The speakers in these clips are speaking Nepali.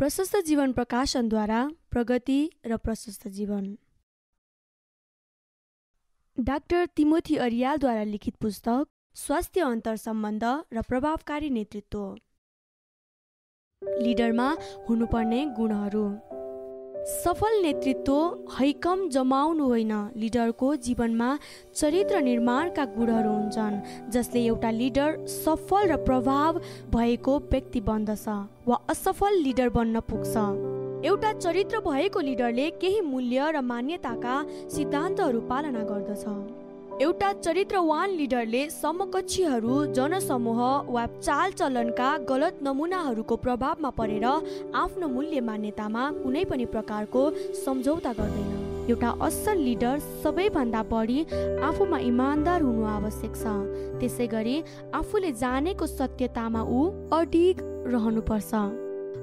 प्रशस्त जीवन प्रकाशनद्वारा प्रगति र प्रशस्त जीवन। डाक्टर तिमोथी अरियालद्वारा लिखित पुस्तक स्वास्थ्य अन्तर सम्बन्ध र प्रभावकारी नेतृत्व। लिडरमा हुनुपर्ने गुणहरू। सफल नेतृत्व हैकम जमाउनु होइन। लिडरको जीवनमा चरित्र निर्माणका गुणहरू हुन्छन् जसले एउटा लिडर सफल र प्रभाव भएको व्यक्ति बन्दछ वा असफल लिडर बन्न पुग्छ। एउटा चरित्र भएको लिडरले केही मूल्य र मान्यताका सिद्धान्तहरू पालना गर्दछ। एउटा चरित्रवान लिडरले समकक्षीहरू जनसमूह वा चालचलनका गलत नमुनाहरूको प्रभावमा परेर आफ्नो मूल्य मान्यतामा कुनै पनि प्रकारको सम्झौता गर्दैन। एउटा असल लिडर सबैभन्दा बढी आफूमा इमान्दार हुनु आवश्यक छ। त्यसै गरी आफूले जानेको सत्यतामा ऊ अडिग रहनुपर्छ।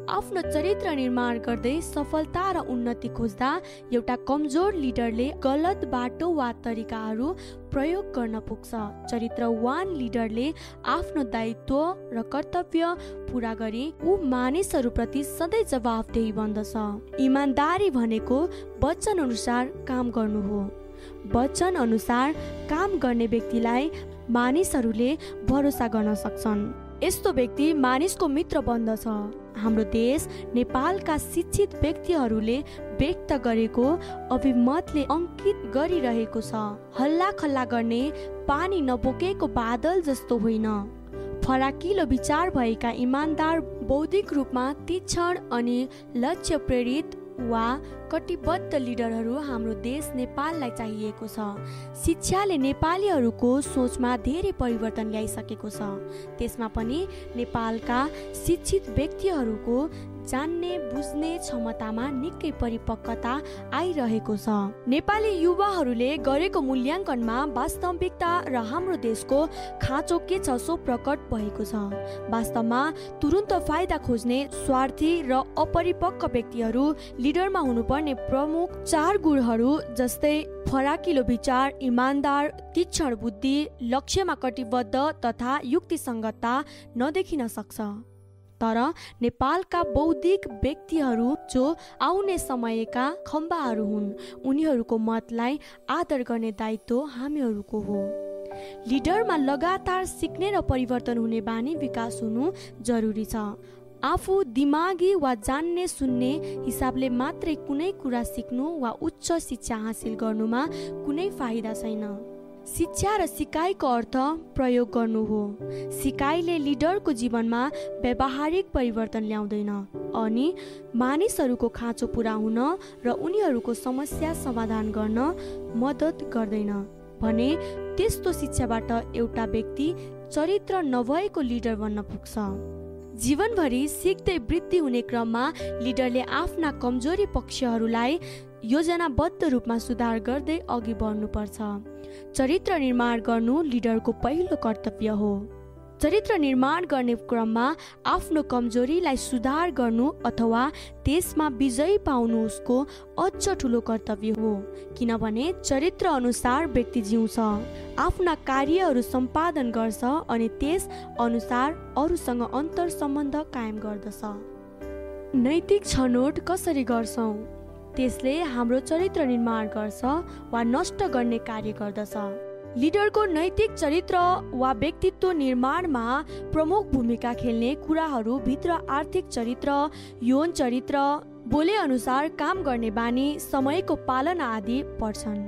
आफ्नो चरित्र निर्माण गर्दै सफलता र उन्नति खोज्दा एउटा कमजोर लिडरले गलत बाटो वा तरिकाहरू प्रयोग गर्न पुग्छ। चरित्रवान लिडरले आफ्नो दायित्व र कर्तव्य पुरा गरी ऊ मानिसहरूप्रति सधैँ जवाफदेही बन्दछ। इमान्दारी भनेको वचन अनुसार काम गर्नु हो। वचन अनुसार काम गर्ने व्यक्तिलाई मानिसहरूले भरोसा गर्न सक्छन्। यस्तो व्यक्ति मानिसको मित्र बन्दछ। हाम्रो देश नेपालका शिक्षित व्यक्तिहरूले व्यक्त गरेको अभिमतले अङ्कित गरिरहेको छ। हल्ला खल्ला गर्ने पानी नबोकेको बादल जस्तो होइन। फराकिलो विचार भएका इमान्दार बौद्धिक रूपमा तीक्षण अनि लक्ष्य प्रेरित वा कटिबद्ध लिडरहरू हाम्रो देश नेपाललाई चाहिएको छ। शिक्षाले नेपालीहरूको सोचमा धेरै परिवर्तन ल्याइसकेको छ। त्यसमा पनि नेपालका शिक्षित व्यक्तिहरूको जान्ने बुझ्ने क्षमतामा निकै परिपक्वता आइरहेको छ। नेपाली युवाहरूले गरेको मूल्याङ्कनमा वास्तविकता र हाम्रो देशको खाँचो के छ सो प्रकट भएको छ। वास्तवमा तुरुन्त फाइदा खोज्ने स्वार्थी र अपरिपक्व व्यक्तिहरू लिडरमा हुनुपर्ने प्रमुख चार गुणहरू जस्तै फराकिलो विचार इमान्दार तीक्षण बुद्धि लक्ष्यमा कटिबद्ध तथा युक्तिसङ्गतता नदेखिन सक्छ। तर नेपालका बौद्धिक व्यक्तिहरू जो आउने समयका खम्बाहरू हुन् उनीहरूको मतलाई आदर गर्ने दायित्व हामीहरूको हो। लिडरमा लगातार सिक्ने र परिवर्तन हुने बानी विकास हुनु जरुरी छ। आफू दिमागी वा जान्ने सुन्ने हिसाबले मात्रै कुनै कुरा सिक्नु वा उच्च शिक्षा हासिल गर्नुमा कुनै फाइदा छैन। शिक्षा र सिकाइको अर्थ प्रयोग गर्नु हो। सिकाइले लिडरको जीवनमा व्यावहारिक परिवर्तन ल्याउँदैन अनि मानिसहरूको खाँचो पुरा हुन र उनीहरूको समस्या समाधान गर्न मद्दत गर्दैन भने त्यस्तो शिक्षाबाट एउटा व्यक्ति चरित्र नभएको लिडर बन्न पुग्छ। जीवनभरि सिक्दै वृद्धि हुने क्रममा लिडरले आफ्ना कमजोरी पक्षहरूलाई योजनाबद्ध रूपमा सुधार गर्दै अघि बढ्नुपर्छ। चरित्र निर्माण गर्नु लिडरको पहिलो कर्तव्य हो। चरित्र निर्माण गर्ने क्रममा आफ्नो कमजोरीलाई सुधार गर्नु अथवा त्यसमा विजय पाउनु उसको अझ ठुलो कर्तव्य हो किनभने चरित्र अनुसार व्यक्ति जिउँछ आफ्ना कार्यहरू सम्पादन गर्छ अनि त्यस अनुसार अरूसँग अन्तर सम्बन्ध कायम गर्दछ। नैतिक छनौट कसरी गर्छौँ? त्यसले हाम्रो चरित्र निर्माण गर्छ वा नष्ट गर्ने कार्य गर्दछ। लिडरको नैतिक चरित्र वा व्यक्तित्व निर्माणमा प्रमुख भूमिका खेल्ने कुराहरू भित्र आर्थिक चरित्र यौन चरित्र बोले अनुसार काम गर्ने बानी समयको पालना आदि पर्छन्।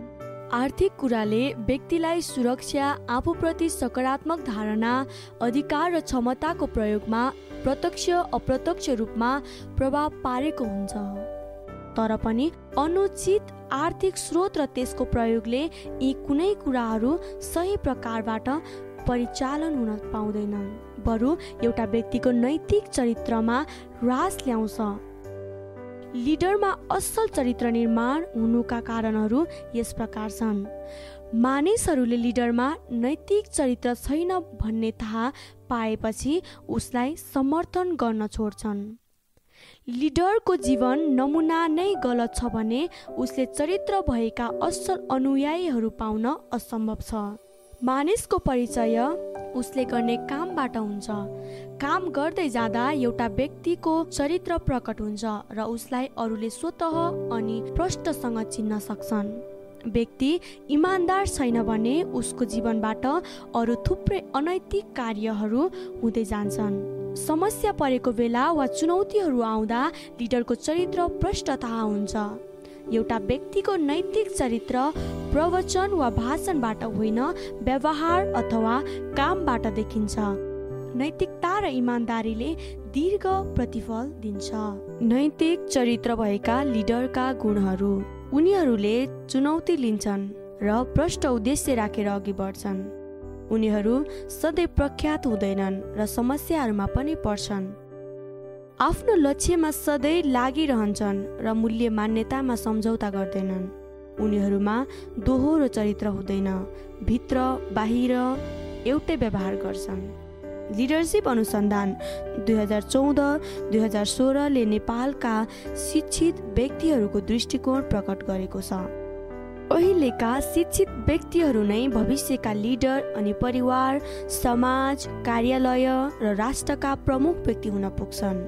आर्थिक कुराले व्यक्तिलाई सुरक्षा आफूप्रति सकारात्मक धारणा अधिकार र क्षमताको प्रयोगमा प्रत्यक्ष अप्रत्यक्ष रूपमा प्रभाव पारेको हुन्छ। तर पनि अनुचित आर्थिक स्रोत र त्यसको प्रयोगले यी कुनै कुराहरू सही प्रकारबाट परिचालन हुन पाउँदैनन्। बरु एउटा व्यक्तिको नैतिक चरित्रमा ह्रास ल्याउँछ। लिडरमा असल चरित्र निर्माण हुनुका कारणहरू यस प्रकार छन्। मानिसहरूले लिडरमा नैतिक चरित्र छैन भन्ने थाहा पाएपछि उसलाई समर्थन गर्न छोड्छन्। लिडरको जीवन नमुना नै गलत छ भने उसले चरित्र भएका असल अनुयायीहरू पाउन असम्भव छ। मानिसको परिचय उसले गर्ने कामबाट हुन्छ। काम गर्दै जाँदा एउटा व्यक्तिको चरित्र प्रकट हुन्छ र उसलाई अरूले स्वत अनि प्रष्टसँग चिन्न सक्छन्। व्यक्ति इमान्दार छैन भने उसको जीवनबाट अरू थुप्रै अनैतिक कार्यहरू हुँदै जान्छन्। समस्या परेको बेला वा चुनौतीहरू आउँदा लिडरको चरित्र प्रष्ट थाहा हुन्छ। एउटा व्यक्तिको नैतिक चरित्र प्रवचन वा भाषणबाट होइन व्यवहार अथवा कामबाट देखिन्छ। नैतिकता र इमान्दारीले दीर्घ प्रतिफल दिन्छ। नैतिक चरित्र भएका लिडरका गुणहरू उनीहरूले चुनौती लिन्छन् र प्रष्ट उद्देश्य राखेर अघि बढ्छन्। उनीहरू सधैँ प्रख्यात हुँदैनन् र समस्याहरूमा पनि पर्छन्। आफ्नो लक्ष्यमा सधैँ लागिरहन्छन् र मूल्य मान्यतामा सम्झौता गर्दैनन्। उनीहरूमा दोहोरो चरित्र हुँदैन भित्र बाहिर एउटै व्यवहार गर्छन्। लिडरसिप अनुसन्धान दुई हजार चौध दुई हजार सोह्रले नेपालका शिक्षित व्यक्तिहरूको दृष्टिकोण प्रकट गरेको छ। अहिलेका शिक्षित व्यक्तिहरू नै भविष्यका लिडर अनि परिवार समाज कार्यालय र राष्ट्रका प्रमुख व्यक्ति हुन पुग्छन्।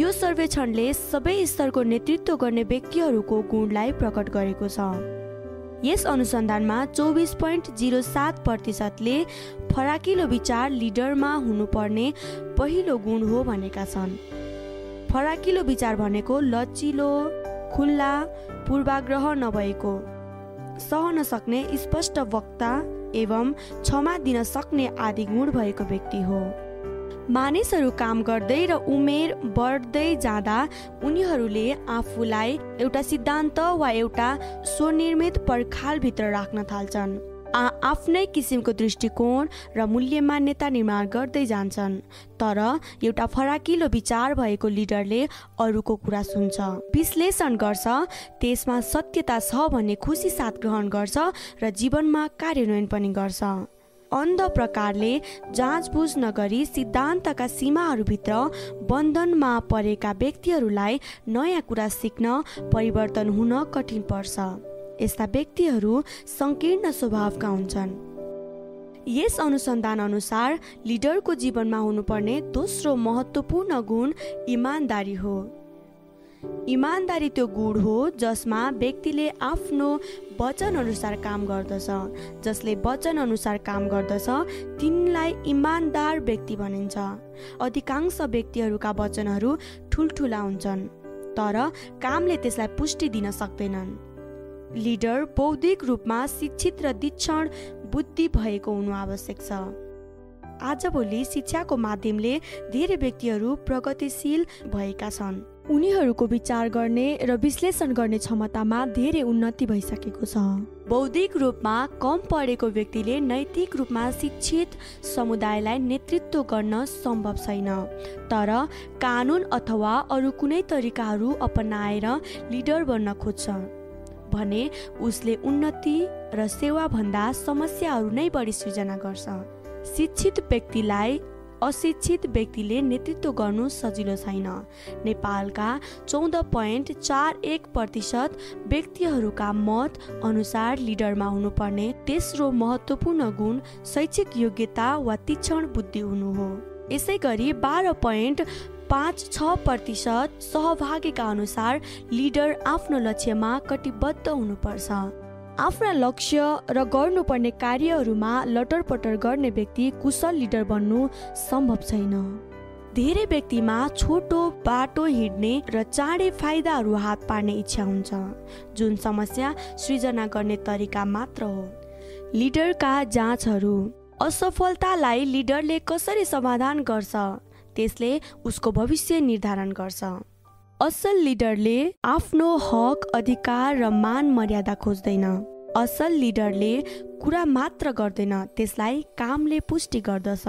यो सर्वेक्षणले सबै स्तरको नेतृत्व गर्ने व्यक्तिहरूको गुणलाई प्रकट गरेको छ। यस अनुसन्धानमा चौबिस पोइन्ट जिरो सात प्रतिशतले फराकिलो विचार लिडरमा हुनुपर्ने पहिलो गुण हो भनेका छन्। फराकिलो विचार भनेको लचिलो खुल्ला पूर्वाग्रह नभएको। सहन सक्ने स्पष्ट वक्ता एवं क्षमा दिन सक्ने आदि गुण भएको व्यक्ति हो। मानिसहरू काम गर्दै र उमेर बढ्दै जाँदा उनीहरूले आफूलाई एउटा सिद्धान्त वा एउटा स्वनिर्मित पर्खालभित्र राख्न थाल्छन्। आफ्नै किसिमको दृष्टिकोण र मूल्य मान्यता निर्माण गर्दै जान्छन् तर एउटा फराकिलो विचार भएको लिडरले अरूको कुरा सुन्छ। विश्लेषण गर्छ त्यसमा सत्यता छ भन्ने खुसी साथ ग्रहण गर्छ र जीवनमा कार्यान्वयन पनि गर्छ। अन्ध प्रकारले जाँचबुझ नगरी सिद्धान्तका सीमाहरूभित्र बन्धनमा परेका व्यक्तिहरूलाई नयाँ कुरा सिक्न परिवर्तन हुन कठिन पर्छ। यस्ता व्यक्तिहरू सङ्कीर्ण स्वभावका हुन्छन्। यस अनुसन्धान अनुसार लिडरको जीवनमा हुनुपर्ने दोस्रो महत्त्वपूर्ण गुण इमान्दारी हो। इमान्दारी त्यो गुण हो जसमा व्यक्तिले आफ्नो वचन अनुसार काम गर्दछ। जसले वचन अनुसार काम गर्दछ तिनलाई इमान्दार व्यक्ति भनिन्छ। अधिकांश व्यक्तिहरूका वचनहरू ठुल्ठुला हुन्छन् तर कामले त्यसलाई पुष्टि दिन सक्दैनन्। लिडर बौद्धिक रूपमा शिक्षित र दीक्षण बुद्धि भएको हुनु आवश्यक छ। आजभोलि शिक्षाको माध्यमले धेरै व्यक्तिहरू प्रगतिशील भएका छन्। उनीहरूको विचार गर्ने र विश्लेषण गर्ने क्षमतामा धेरै उन्नति भइसकेको छ। बौद्धिक रूपमा कम पढेको व्यक्तिले नैतिक रूपमा शिक्षित समुदायलाई नेतृत्व गर्न सम्भव छैन। तर कानुन अथवा अरू कुनै तरिकाहरू अपनाएर लिडर बन्न खोज्छ। भने उसले उन्नति र सेवाभन्दा समस्याहरू नै बढी सृजना गर्छ। शिक्षित व्यक्तिलाई अशिक्षित व्यक्तिले नेतृत्व गर्नु सजिलो छैन। नेपालका चौध पोइन्ट चार एक प्रतिशत व्यक्तिहरूका मत अनुसार लिडरमा हुनुपर्ने तेस्रो महत्त्वपूर्ण गुण शैक्षिक योग्यता वा तीक्षण बुद्धि हुनु हो। यसै गरी बाह्र पोइन्ट पाँच छ प्रतिशत सहभागीका अनुसार लिडर आफ्नो लक्ष्यमा कटिबद्ध हुनुपर्छ। आफ्ना लक्ष्य र गर्नुपर्ने कार्यहरूमा लटरपटर गर्ने व्यक्ति कुशल लिडर बन्नु सम्भव छैन। धेरै व्यक्तिमा छोटो बाटो हिँड्ने र चाँडै फाइदाहरू हात पार्ने इच्छा हुन्छ जुन समस्या सृजना गर्ने तरिका मात्र हो। लिडरका जाँचहरू असफलतालाई लिडरले कसरी समाधान गर्छ त्यसले उसको भविष्य निर्धारण गर्छ। असल लिडरले आफ्नो हक अधिकार र मान मर्यादा खोज्दैन। असल लिडरले कुरा मात्र गर्दैन त्यसलाई कामले पुष्टि गर्दछ।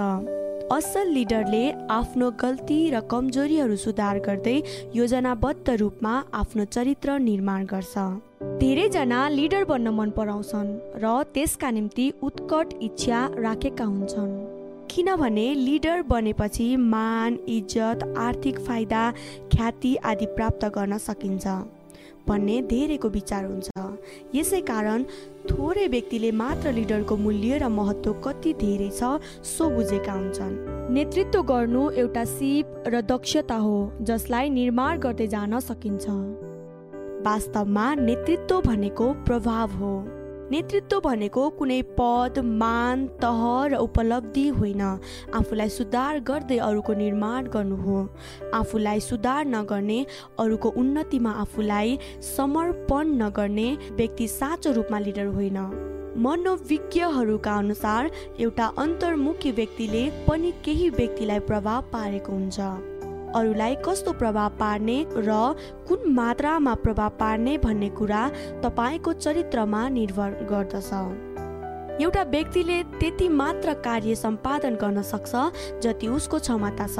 असल लिडरले आफ्नो गल्ती र कमजोरीहरू सुधार गर्दै योजनाबद्ध रूपमा आफ्नो चरित्र निर्माण गर्छ। धेरैजना लिडर बन्न मन पराउँछन् र त्यसका निम्ति उत्कट इच्छा राखेका हुन्छन्। किनभने लिडर बनेपछि मान इज्जत आर्थिक फाइदा ख्याति आदि प्राप्त गर्न सकिन्छ भन्ने धेरैको विचार हुन्छ। यसै कारण थोरै व्यक्तिले मात्र लिडरको मूल्य र महत्त्व कति धेरै छ सो बुझेका हुन्छन्। नेतृत्व गर्नु एउटा सिप र दक्षता हो जसलाई निर्माण गर्दै जान सकिन्छ। वास्तवमा नेतृत्व भनेको प्रभाव हो। नेतृत्व भनेको कुनै पद मान तह र उपलब्धि होइन। आफूलाई सुधार गर्दै अरूको निर्माण गर्नु हो। आफूलाई सुधार नगर्ने अरूको उन्नतिमा आफूलाई समर्पण नगर्ने व्यक्ति साँचो रूपमा लिडर होइन। मनोविज्ञहरूका अनुसार एउटा अन्तर्मुखी व्यक्तिले पनि केही व्यक्तिलाई प्रभाव पारेको हुन्छ। अरूलाई कस्तो प्रभाव पार्ने र कुन मात्रामा प्रभाव पार्ने भन्ने कुरा तपाईँको चरित्रमा निर्भर गर्दछ। एउटा व्यक्तिले त्यति मात्र कार्य सम्पादन गर्न सक्छ जति उसको क्षमता छ।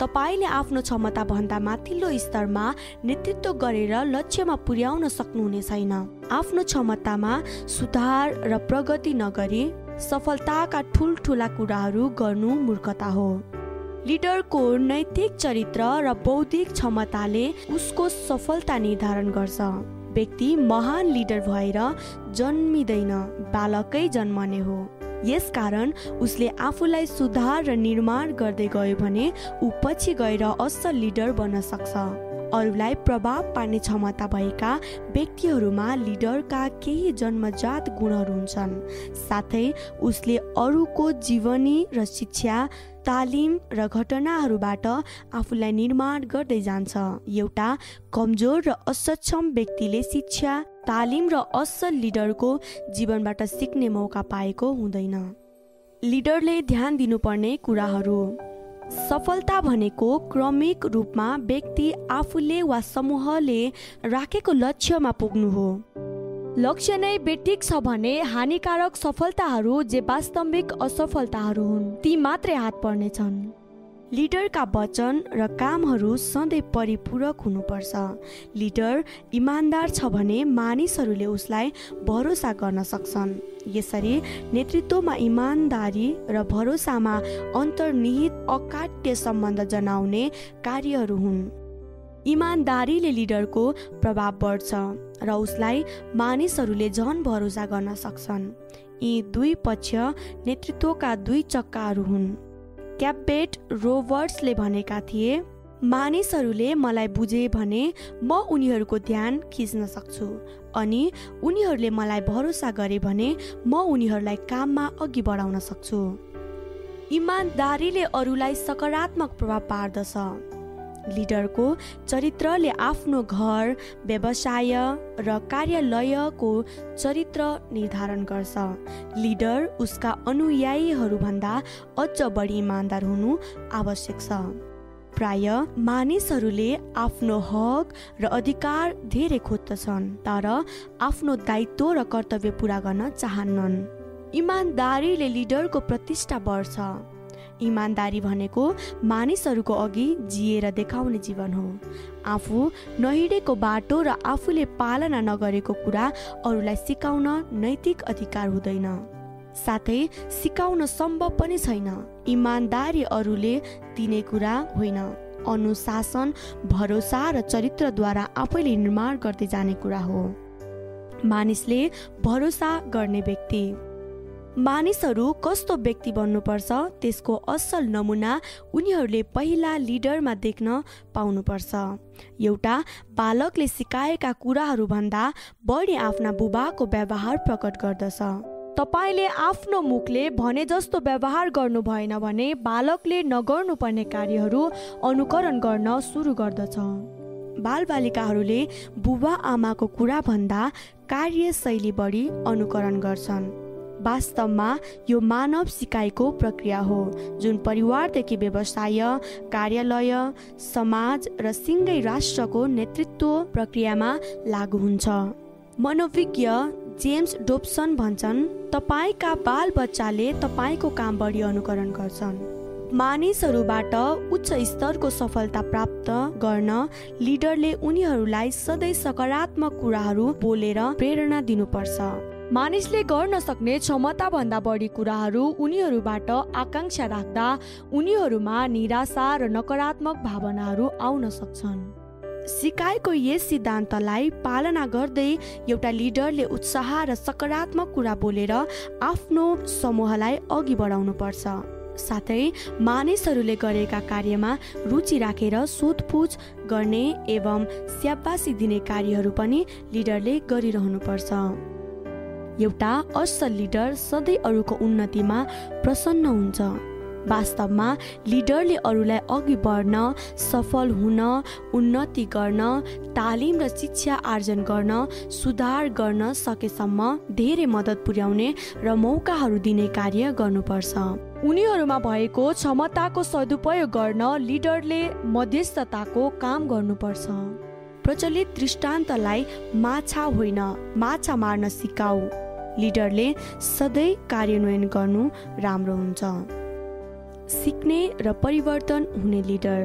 तपाईँले आफ्नो क्षमता भन्दा माथिल्लो स्तरमा नेतृत्व गरेर लक्ष्यमा पुर्याउन सक्नुहुने छैन। आफ्नो क्षमतामा सुधार र प्रगति नगरी सफलताका ठुल्ठुला कुराहरू गर्नु मूर्खता हो। लिडरको नैतिक चरित्र र बौद्धिक क्षमताले उसको सफलता निर्धारण गर्छ। व्यक्ति महान लिडर भएर जन्मिँदैन बालकै जन्मने हो। यसकारण उसले आफूलाई सुधार र निर्माण गर्दै गयो भने ऊ पछि गएर असल लिडर बन्न सक्छ। अरूलाई प्रभाव पार्ने क्षमता भएका व्यक्तिहरूमा लिडरका केही जन्मजात गुणहरू हुन्छन्। साथै उसले अरूको जीवनी र शिक्षा तालिम र घटनाहरूबाट आफूलाई निर्माण गर्दै जान्छ। एउटा कमजोर र असक्षम व्यक्तिले शिक्षा तालिम र असल लिडरको जीवनबाट सिक्ने मौका पाएको हुँदैन। लिडरले ध्यान दिनुपर्ने कुराहरू। सफलता भनेको क्रमिक रूपमा व्यक्ति आफूले वा समूहले राखेको लक्ष्यमा पुग्नु हो। लक्ष्य नै बेठिक छ भने हानिकारक सफलताहरू जे वास्तविक असफलताहरू हुन् ती मात्रै हात पर्नेछन्। लिडरका वचन र कामहरू सधैँ परिपूरक हुनुपर्छ। लिडर इमान्दार छ भने मानिसहरूले उसलाई भरोसा गर्न सक्छन्। यसरी नेतृत्वमा इमान्दारी र भरोसामा अन्तर्निहित अकाट्य सम्बन्ध जनाउने कार्यहरू हुन्। इमान्दारीले लिडरको प्रभाव बढ्छ। र उसलाई मानिसहरूले झन भरोसा गर्न सक्छन्। यी दुई पक्ष नेतृत्वका दुई चक्काहरू हुन्। क्यापेट रोबर्ट्सले भनेका थिए मानिसहरूले मलाई बुझे भने म उनीहरूको ध्यान खिच्न सक्छु अनि उनीहरूले मलाई भरोसा गरे भने म उनीहरूलाई काममा अघि बढाउन सक्छु। इमान्दारीले अरूलाई सकारात्मक प्रभाव पार्दछ। लिडरको चरित्रले आफ्नो घर व्यवसाय र कार्यालयको चरित्र निर्धारण गर्छ। लिडर उसका अनुयायीहरूभन्दा अझ बढी इमान्दार हुनु आवश्यक छ। प्राय मानिसहरूले आफ्नो हक र अधिकार धेरै खोज्दछन् तर आफ्नो दायित्व र कर्तव्य पुरा गर्न चाहन्नन्। इमान्दारीले लिडरको प्रतिष्ठा बढ्छ। इमान्दारी भनेको मानिसहरूको अघि जिएर देखाउने जीवन हो। आफू नहिँडेको बाटो र आफूले पालना नगरेको कुरा अरूलाई सिकाउन नैतिक अधिकार हुँदैन। साथै सिकाउन सम्भव पनि छैन। इमान्दारी अरूले दिने कुरा होइन। अनुशासन भरोसा र चरित्रद्वारा आफैले निर्माण गर्दै जाने कुरा हो। मानिसले भरोसा गर्ने व्यक्ति। मानिसहरू कस्तो व्यक्ति बन्नुपर्छ त्यसको असल नमुना उनीहरूले पहिला लिडरमा देख्न पाउनुपर्छ। एउटा बालकले सिकाएका कुराहरूभन्दा बढी आफ्ना बुबाको व्यवहार प्रकट गर्दछ। तपाईँले आफ्नो मुखले भने जस्तो व्यवहार गर्नु भएन भने बालकले नगर्नुपर्ने कार्यहरू अनुकरण गर्न सुरु गर्दछ। बालबालिकाहरूले बुबा आमाको कुराभन्दा कार्यशैली बढी अनुकरण गर्छन्। वास्तवमा यो मानव सिकाइको प्रक्रिया हो जुन परिवारदेखि व्यवसाय कार्यालय समाज र सिङ्गै राष्ट्रको नेतृत्व प्रक्रियामा लागु हुन्छ। मनोविज्ञ जेम्स डोप्सन भन्छन् तपाईँका बाल बच्चाले तपाईँको काम बढी अनुकरण गर्छन्। मानिसहरूबाट उच्च स्तरको सफलता प्राप्त गर्न लिडरले उनीहरूलाई सधैँ सकारात्मक कुराहरू बोलेर प्रेरणा दिनुपर्छ। मानिसले गर्न सक्ने क्षमताभन्दा बढी कुराहरू उनीहरूबाट आकाङ्क्षा राख्दा उनीहरूमा निराशा र नकारात्मक भावनाहरू आउन सक्छन्। सिकाएको यस सिद्धान्तलाई पालना गर्दै एउटा लिडरले उत्साह र सकारात्मक कुरा बोलेर आफ्नो समूहलाई अघि बढाउनुपर्छ। साथै मानिसहरूले गरेका कार्यमा रुचि राखेर सोधपुछ गर्ने एवं स्याबासी दिने कार्यहरू पनि लिडरले गरिरहनुपर्छ। एउटा असल लिडर सधैँ अरूको उन्नतिमा प्रसन्न हुन्छ। वास्तवमा लिडरले अरूलाई अघि बढ्न सफल हुन उन्नति गर्न तालिम र शिक्षा आर्जन गर्न सुधार गर्न सकेसम्म धेरै मद्दत पुर्याउने र मौकाहरू दिने कार्य गर्नुपर्छ। उनीहरूमा भएको क्षमताको सदुपयोग गर्न लिडरले मध्यस्थताको काम गर्नुपर्छ। प्रचलित दृष्टान्तलाई माछा होइन माछा मार्न सिकाऊ। लिडरले सधैँ कार्यान्वयन गर्नु राम्रो हुन्छ। सिक्ने र परिवर्तन हुने लिडर।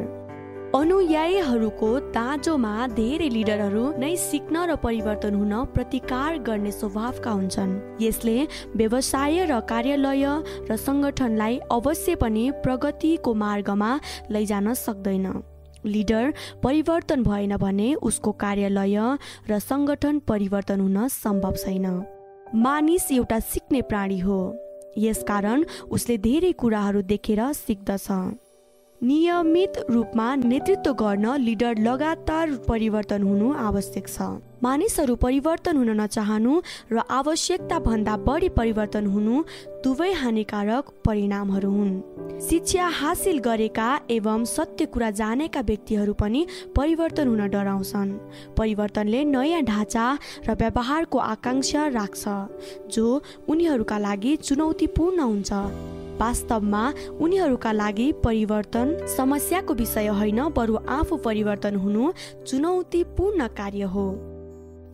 अनुयायीहरूको दाँजोमा धेरै लिडरहरू नै सिक्न र परिवर्तन हुन प्रतिकार गर्ने स्वभावका हुन्छन्। यसले व्यवसाय र कार्यालय र सङ्गठनलाई अवश्य पनि प्रगतिको मार्गमा लैजान सक्दैन। लिडर परिवर्तन भएन भने उसको कार्यालय र सङ्गठन परिवर्तन हुन सम्भव छैन। मानिस एउटा सिक्ने प्राणी हो। यसकारण उसले धेरै कुराहरू देखेर सिक्दछ। नियमित रूपमा नेतृत्व गर्न लिडर लगातार परिवर्तन हुनु आवश्यक छ। मानिसहरू परिवर्तन हुन नचाहनु र आवश्यकता भन्दा बढी परिवर्तन हुनु दुवै हानिकारक परिणामहरू हुन्। शिक्षा हासिल गरेका एवं सत्य कुरा जानेका व्यक्तिहरू पनि परिवर्तन हुन डराउँछन्। परिवर्तनले नयाँ ढाँचा र व्यवहारको आकाङ्क्षा राख्छ जो उनीहरूका लागि चुनौतीपूर्ण हुन्छ। वास्तवमा उनीहरूका लागि परिवर्तन समस्याको विषय होइन बरु आफू परिवर्तन हुनु चुनौतीपूर्ण कार्य हो।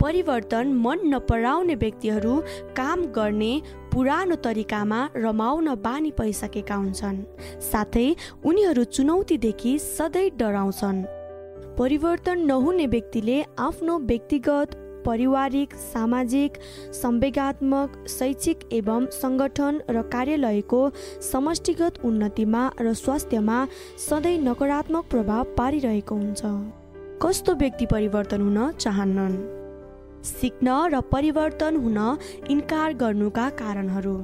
परिवर्तन मन नपराउने व्यक्तिहरू काम गर्ने पुरानो तरिकामा रमाउन बानी पाइसकेका हुन्छन्। साथै उनीहरू चुनौतीदेखि सधैँ डराउँछन्। परिवर्तन नहुने व्यक्तिले आफ्नो व्यक्तिगत पारिवारिक सामाजिक संवेगात्मक शैक्षिक एवं सङ्गठन र कार्यालयको समष्टिगत उन्नतिमा र स्वास्थ्यमा सधैँ नकारात्मक प्रभाव पारिरहेको हुन्छ। कस्तो व्यक्ति परिवर्तन हुन चाहन्नन्? सिक्न र परिवर्तन हुन इन्कार गर्नुका कारणहरू।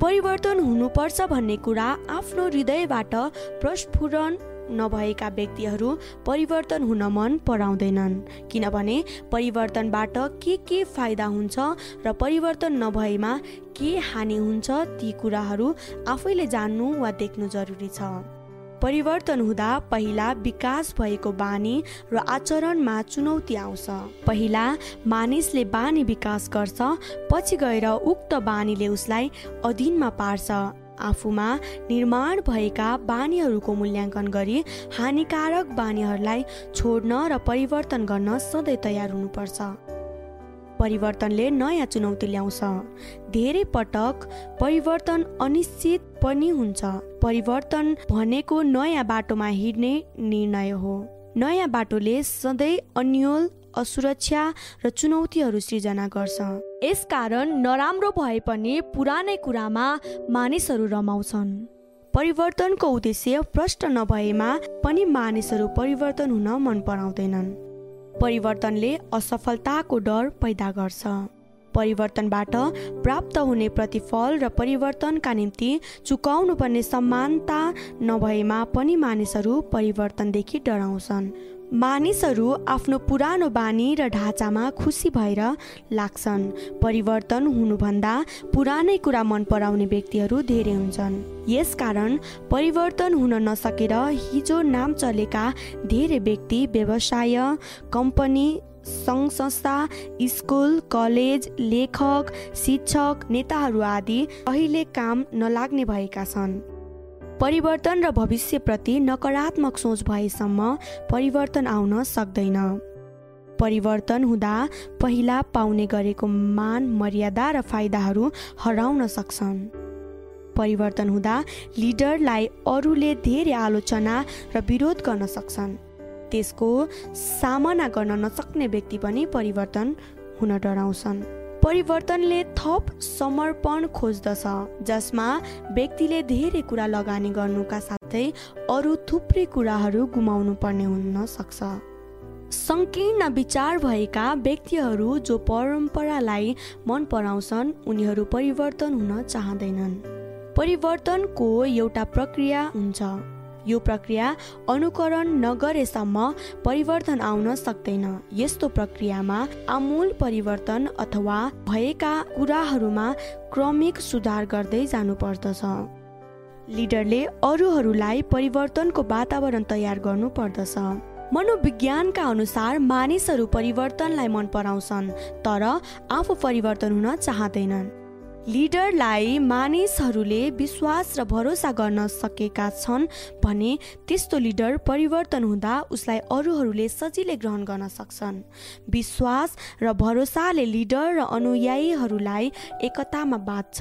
परिवर्तन हुनुपर्छ भन्ने कुरा आफ्नो हृदयबाट प्रस्फुरण नभएका व्यक्तिहरू परिवर्तन हुन मन पराउँदैनन्। किनभने परिवर्तनबाट के के फाइदा हुन्छ र परिवर्तन नभएमा के हानि हुन्छ ती कुराहरू आफैले जान्नु वा देख्नु जरुरी छ। परिवर्तन हुँदा पहिला विकास भएको बानी र आचरणमा चुनौती आउँछ। पहिला मानिसले बानी विकास गर्छ पछि गएर उक्त बानीले उसलाई अधीनमा पार्छ। आफूमा निर्माण भएका बानीहरूको मूल्याङ्कन गरी हानिकारक बानीहरूलाई छोड्न र परिवर्तन गर्न सधैँ तयार हुनुपर्छ। परिवर्तनले नयाँ चुनौती ल्याउँछ। धेरै पटक परिवर्तन अनिश्चित पनि हुन्छ। परिवर्तन भनेको नयाँ बाटोमा हिँड्ने निर्णय हो। नयाँ बाटोले सधैँ अन्यल असुरक्षा र चुनौतीहरू सृजना गर्छ। यसकारण नराम्रो भए पनि पुरानै कुरामा मानिसहरू रमाउँछन्। परिवर्तनको उद्देश्य प्रष्ट नभएमा पनि मानिसहरू परिवर्तन हुन मन पराउँदैनन्। परिवर्तनले असफलताको डर पैदा गर्छ। परिवर्तनबाट प्राप्त हुने प्रतिफल र परिवर्तनका निम्ति चुकाउनु पर्ने समानता नभएमा पनि मानिसहरू परिवर्तनदेखि डराउँछन्। मानिसहरू आफ्नो पुरानो बानी र ढाँचामा खुसी भएर लाग्छन्। परिवर्तन हुनुभन्दा पुरानै कुरा मन पराउने व्यक्तिहरू धेरै हुन्छन्। यसकारण परिवर्तन हुन नसकेर हिजो नाम चलेका धेरै व्यक्ति व्यवसाय कम्पनी सङ्घ संस्था स्कुल कलेज लेखक शिक्षक नेताहरू आदि अहिले काम नलाग्ने भएका छन्। परिवर्तन र भविष्यप्रति नकारात्मक सोच भएसम्म परिवर्तन आउन सक्दैन। परिवर्तन हुँदा पहिला पाउने गरेको मान मर्यादा र फाइदाहरू हराउन सक्छन्। परिवर्तन हुँदा लिडरलाई अरूले धेरै आलोचना र विरोध गर्न सक्छन्। त्यसको सामना गर्न नसक्ने व्यक्ति पनि परिवर्तन हुन डराउँछन्। परिवर्तनले थप समर्पण खोज्दछ जसमा व्यक्तिले धेरै कुरा लगानी गर्नुका साथै अरू थुप्रै कुराहरू गुमाउनु पर्ने हुन सक्छ। सङ्कीर्ण विचार भएका व्यक्तिहरू जो परम्परालाई मन पराउँछन् उनीहरू परिवर्तन हुन चाहँदैनन्। परिवर्तनको एउटा प्रक्रिया हुन्छ। यो प्रक्रिया अनुकरण नगरेसम्म परिवर्तन आउन सक्दैन। यस्तो प्रक्रियामा आमूल परिवर्तन अथवा भएका कुराहरूमा क्रमिक सुधार गर्दै जानुपर्दछ। लिडरले अरूहरूलाई परिवर्तनको वातावरण तयार गर्नु पर्दछ मनोविज्ञानका अनुसार मानिसहरू परिवर्तनलाई मन पराउँछन् तर आफू परिवर्तन हुन चाहँदैनन्। लिडरलाई मानिसहरूले विश्वास र भरोसा गर्न सकेका छन् भने त्यस्तो लिडर परिवर्तन हुँदा उसलाई अरूहरूले सजिलै ग्रहण गर्न सक्छन्। विश्वास र भरोसाले लिडर र अनुयायीहरूलाई एकतामा बाँध्छ।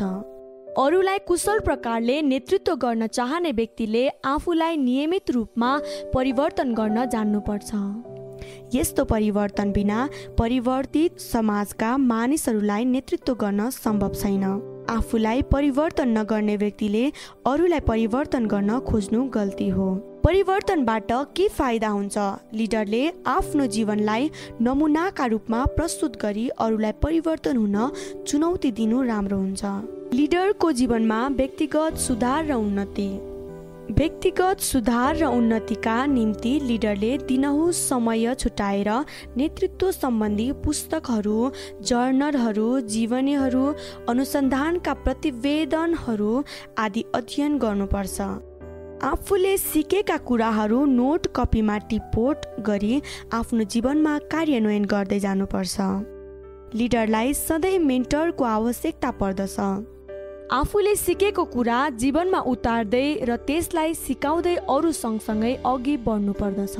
अरूलाई कुशल प्रकारले नेतृत्व गर्न चाहने व्यक्तिले आफूलाई नियमित रूपमा परिवर्तन गर्न जान्नुपर्छ। यस्तो परिवर्तन बिना परिवर्तित समाजका मानिसहरूलाई नेतृत्व गर्न सम्भव छैन। आफूलाई परिवर्तन नगर्ने व्यक्तिले अरूलाई परिवर्तन गर्न खोज्नु गल्ती हो। परिवर्तनबाट के फाइदा हुन्छ? लिडरले आफ्नो जीवनलाई नमुनाका रूपमा प्रस्तुत गरी अरूलाई परिवर्तन हुन चुनौती दिनु राम्रो हुन्छ। लिडरको जीवनमा व्यक्तिगत सुधार र उन्नति। व्यक्तिगत सुधार र उन्नतिका निम्ति लिडरले दिनहुँ समय छुट्याएर नेतृत्व सम्बन्धी पुस्तकहरू जर्नलहरू जीवनीहरू अनुसन्धानका प्रतिवेदनहरू आदि अध्ययन गर्नुपर्छ। आफूले सिकेका कुराहरू नोट कपीमा टिपोट गरी आफ्नो जीवनमा कार्यान्वयन गर्दै जानुपर्छ। लिडरलाई सधैँ मेन्टरको आवश्यकता पर्दछ। आफूले सिकेको कुरा जीवनमा उतार्दै र त्यसलाई सिकाउँदै अरू सँगसँगै अघि बढ्नु पर्दछ।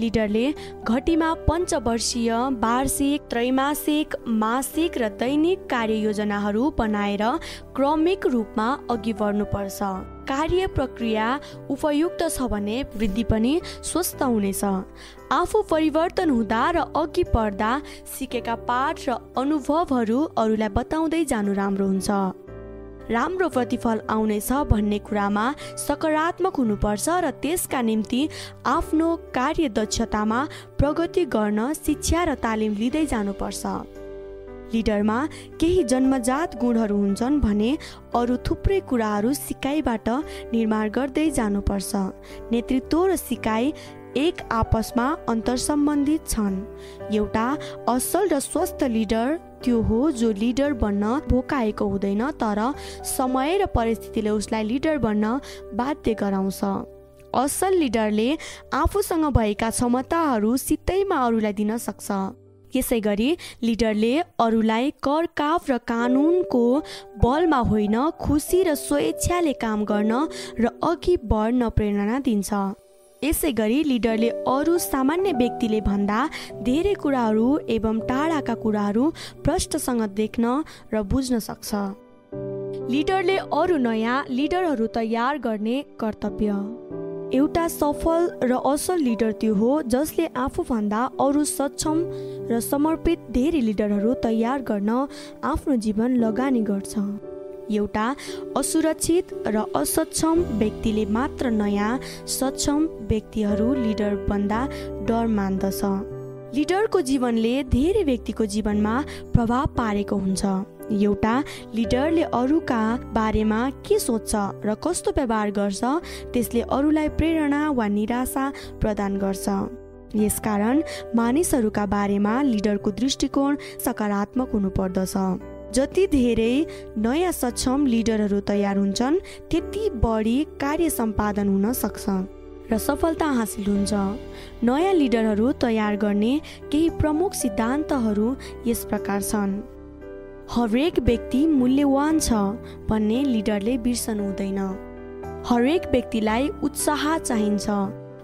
लिडरले घटीमा पञ्चवर्षीय वार्षिक त्रैमासिक मासिक र दैनिक कार्ययोजनाहरू बनाएर क्रमिक रूपमा अघि बढ्नुपर्छ कार्य प्रक्रिया उपयुक्त छ भने वृद्धि पनि स्वस्थ हुनेछ। आफू परिवर्तन हुँदा र अघि बढ्दा सिकेका पाठ र अनुभवहरू अरूलाई बताउँदै जानु राम्रो हुन्छ। राम्रो प्रतिफल आउनेछ भन्ने कुरामा सकारात्मक हुनुपर्छ र त्यसका निम्ति आफ्नो कार्य दक्षतामा प्रगति गर्न शिक्षा र तालिम लिँदै जानुपर्छ। लिडरमा केही जन्मजात गुणहरू हुन्छन् भने अरू थुप्रै कुराहरू सिकाइबाट निर्माण गर्दै जानुपर्छ। नेतृत्व र सिकाइ एक आपसमा अन्तर सम्बन्धित छन्। एउटा असल र स्वस्थ लिडर त्यो हो जो लिडर बन्न भोकाएको हुँदैन तर समय र परिस्थितिले उसलाई लिडर बन्न बाध्य गराउँछ। असल लिडरले आफूसँग भएका क्षमताहरू सित्तैमा अरूलाई दिन सक्छ। यसै गरी लिडरले अरूलाई कर काफ र कानुनको बलमा होइन खुसी र स्वेच्छाले काम गर्न र अघि बढ्न प्रेरणा दिन्छ। यसै गरी लिडरले अरू सामान्य व्यक्तिले भन्दा धेरै कुराहरू एवं टाढाका कुराहरू प्रष्टसँग देख्न र बुझ्न सक्छ। लिडरले अरू नयाँ लिडरहरू तयार गर्ने कर्तव्य। एउटा सफल र असल लिडर त्यो हो जसले आफूभन्दा अरू सक्षम र समर्पित धेरै लिडरहरू तयार गर्न आफ्नो जीवन लगानी गर्छ। एउटा असुरक्षित र असक्षम व्यक्तिले मात्र नयाँ सक्षम व्यक्तिहरू लिडर बन्दा डर मान्दछ। लिडरको जीवनले धेरै व्यक्तिको जीवनमा प्रभाव पारेको हुन्छ। एउटा लिडरले अरूका बारेमा के सोच्छ र कस्तो व्यवहार गर्छ त्यसले अरूलाई प्रेरणा वा निराशा प्रदान गर्छ। यसकारण मानिसहरूका बारेमा लिडरको दृष्टिकोण सकारात्मक हुनुपर्दछ। जति धेरै नयाँ सक्षम लिडरहरू तयार हुन्छन् त्यति बढी कार्य सम्पादन हुन सक्छ र सफलता हासिल हुन्छ। नयाँ लिडरहरू तयार गर्ने केही प्रमुख सिद्धान्तहरू यस प्रकार छन्। हरेक व्यक्ति मूल्यवान छ भन्ने लिडरले बिर्सनु हुँदैन। हरेक व्यक्तिलाई उत्साह चाहिन्छ।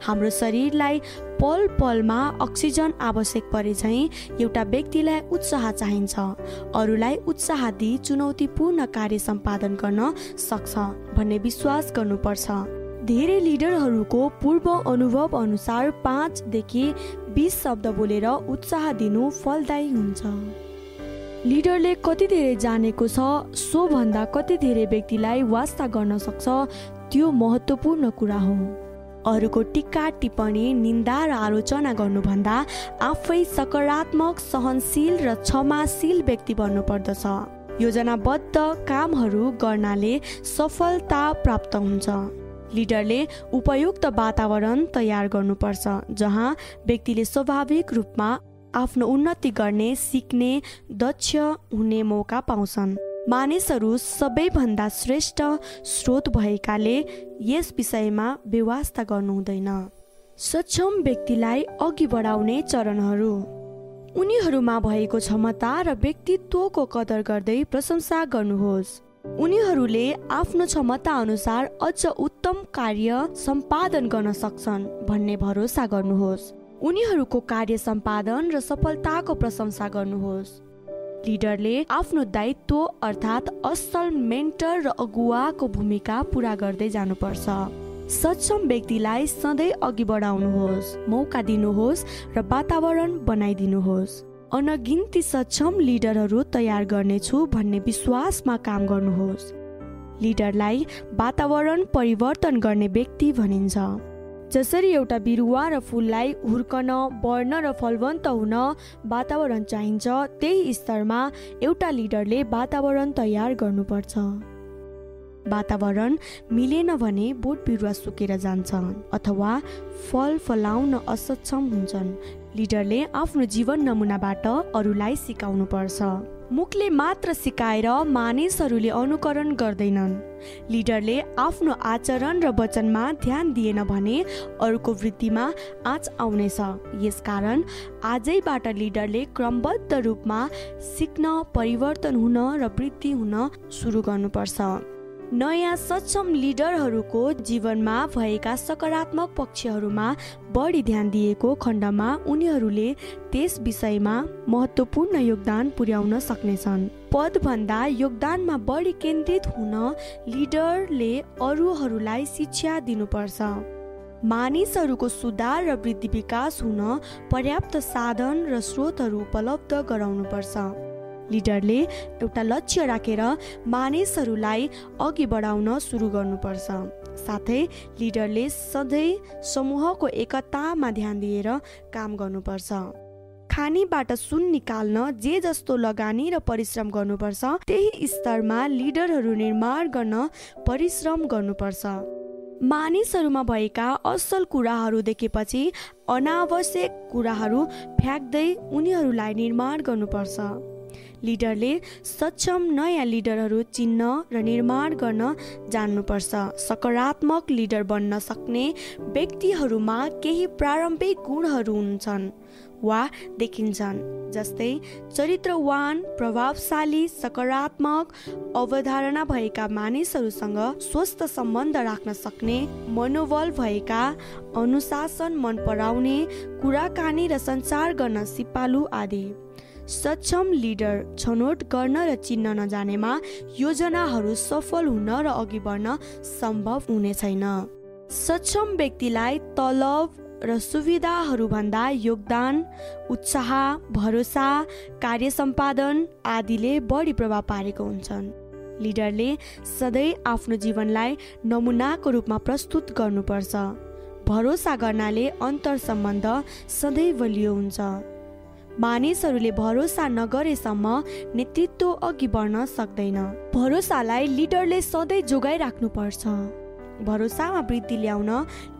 हाम्रो शरीरलाई पल पलमा अक्सिजन आवश्यक परे झैँ एउटा व्यक्तिलाई उत्साह चाहिन्छ। अरूलाई उत्साह दिई चुनौतीपूर्ण कार्य सम्पादन गर्न सक्छ भन्ने विश्वास गर्नुपर्छ। धेरै लिडरहरूको पूर्व अनुभव अनुसार पाँचदेखि बिस शब्द बोलेर उत्साह दिनु फलदायी हुन्छ। लिडरले कति धेरै जानेको छ सोभन्दा कति धेरै व्यक्तिलाई वास्ता गर्न सक्छ त्यो महत्त्वपूर्ण कुरा हो। अरूको टिक्का टिप्पणी निन्दा र आलोचना गर्नुभन्दा आफै सकारात्मक सहनशील र क्षमाशील व्यक्ति बन्नुपर्दछ। योजनाबद्ध कामहरू गर्नाले सफलता प्राप्त हुन्छ। लिडरले उपयुक्त वातावरण तयार गर्नुपर्छ जहाँ व्यक्तिले स्वाभाविक रूपमा आफ्नो उन्नति गर्ने सिक्ने दक्ष हुने मौका पाउँछन्। मानिसहरू सबैभन्दा श्रेष्ठ स्रोत भएकाले यस विषयमा व्यवस्था गर्नु हुँदैन सक्षम व्यक्तिलाई अघि बढाउने चरणहरू। उनीहरूमा भएको क्षमता र व्यक्तित्वको कदर गर्दै प्रशंसा गर्नुहोस्। उनीहरूले आफ्नो क्षमता अनुसार अझ उत्तम कार्य सम्पादन गर्न सक्छन् भन्ने भरोसा गर्नुहोस्। उनीहरूको कार्य सम्पादन र सफलताको प्रशंसा गर्नुहोस्। लिडरले आफ्नो दायित्व अर्थात् असल मेन्टर र अगुवाको भूमिका पुरा गर्दै जानुपर्छ। सक्षम व्यक्तिलाई सधैँ अघि बढाउनुहोस् मौका दिनुहोस् र वातावरण बनाइदिनुहोस्। अनगिन्ती सक्षम लिडरहरू तयार गर्नेछु भन्ने विश्वासमा काम गर्नुहोस्। लिडरलाई वातावरण परिवर्तन गर्ने व्यक्ति भनिन्छ। जसरी एउटा बिरुवा र फुललाई हुर्कन बढ्न र फलवन्त हुन वातावरण चाहिन्छ त्यही स्तरमा एउटा लिडरले वातावरण तयार गर्नुपर्छ। वातावरण मिलेन भने बोट बिरुवा सुकेर जान्छन् अथवा फल फलाउन असक्षम हुन्छन्। लिडरले आफ्नो जीवन नमुनाबाट अरूलाई सिकाउनुपर्छ। मुखले मात्र सिकाएर मानिसहरूले अनुकरण गर्दैनन्। लिडरले आफ्नो आचरण र वचनमा ध्यान दिएन भने अरूको वृत्तिमा आँच आउनेछ। यसकारण आजैबाट लिडरले क्रमबद्ध रूपमा सिक्न परिवर्तन हुन र वृद्धि हुन सुरु गर्नुपर्छ। नयाँ सक्षम लिडरहरूको जीवनमा भएका सकारात्मक पक्षहरूमा बढी ध्यान दिएको खण्डमा उनीहरूले त्यस विषयमा महत्त्वपूर्ण योगदान पुर्याउन सक्नेछन्। पदभन्दा योगदानमा बढी केन्द्रित हुन लिडरले अरूहरूलाई शिक्षा दिनुपर्छ। मानिसहरूको सुधार र वृद्धि विकास हुन पर्याप्त साधन र स्रोतहरू उपलब्ध गराउनुपर्छ। लिडरले एउटा लक्ष्य राखेर मानिसहरूलाई अघि बढाउन सुरु गर्नुपर्छ। साथै लिडरले सधैँ समूहको एकतामा ध्यान दिएर काम गर्नुपर्छ। खानीबाट सुन निकाल्न जे जस्तो लगानी र परिश्रम गर्नुपर्छ त्यही स्तरमा लिडरहरू निर्माण गर्न परिश्रम गर्नुपर्छ। मानिसहरूमा भएका असल कुराहरू देखेपछि अनावश्यक कुराहरू फ्याँक्दै उनीहरूलाई निर्माण गर्नुपर्छ। लिडरले सक्षम नयाँ लिडरहरू चिन्न र निर्माण गर्न जान्नुपर्छ। सकारात्मक लिडर बन्न सक्ने व्यक्तिहरूमा केही प्रारम्भिक गुणहरू हुन्छन् वा देखिन्छन् जस्तै चरित्रवान प्रभावशाली सकारात्मक अवधारणा भएका मानिसहरूसँग स्वस्थ सम्बन्ध राख्न सक्ने मनोबल भएका अनुशासन मन पराउने कुराकानी र सञ्चार गर्न सिपालु आदि। सक्षम लिडर छनौट गर्न र चिन्न नजानेमा योजनाहरू सफल हुन र अघि बढ्न सम्भव हुने छैन। सक्षम व्यक्तिलाई तलब र सुविधाहरूभन्दा योगदान उत्साह भरोसा कार्य सम्पादन आदिले बढी प्रभाव पारेको हुन्छन्। लिडरले सधैँ आफ्नो जीवनलाई नमुनाको रूपमा प्रस्तुत गर्नुपर्छ। भरोसा गर्नाले अन्तर सम्बन्ध सधैँ बलियो हुन्छ। मानिसहरूले भरोसा नगरेसम्म नेतृत्व अघि बढ्न सक्दैन। भरोसालाई लिडरले सधैँ जोगाइराख्नुपर्छ। भरोसामा वृद्धि ल्याउन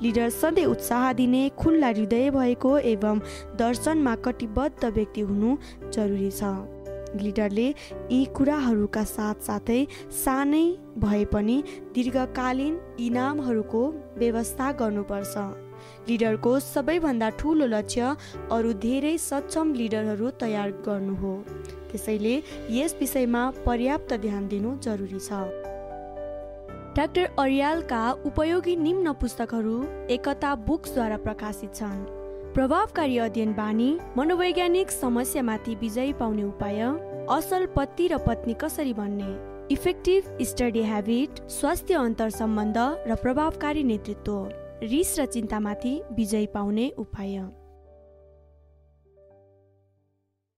लिडर सधैँ उत्साह दिने खुल्ला हृदय भएको एवं दर्शनमा कटिबद्ध व्यक्ति हुनु जरुरी छ। लिडरले यी कुराहरूका साथसाथै सानै भए पनि दीर्घकालीन इनामहरूको व्यवस्था गर्नुपर्छ। लिडरको सबैभन्दा ठुलो लक्ष्य अरू धेरै सक्षम लिडरहरू तयार गर्नु हो। त्यसैले यस विषयमा पर्याप्त ध्यान दिनु जरुरी छ। डाक्टर अरियालका उपयोगी निम्न पुस्तकहरू एकता बुक्सद्वारा प्रकाशित छन्। प्रभावकारी अध्ययन बानी मनोवैज्ञानिक समस्यामाथि विजय पाउने उपाय असल पति र पत्नी कसरी बन्ने इफेक्टिभ स्टडी हेबिट स्वास्थ्य अन्तर सम्बन्ध र प्रभावकारी नेतृत्व। रिस र चिन्तामाथि विजय पाउने उपाय।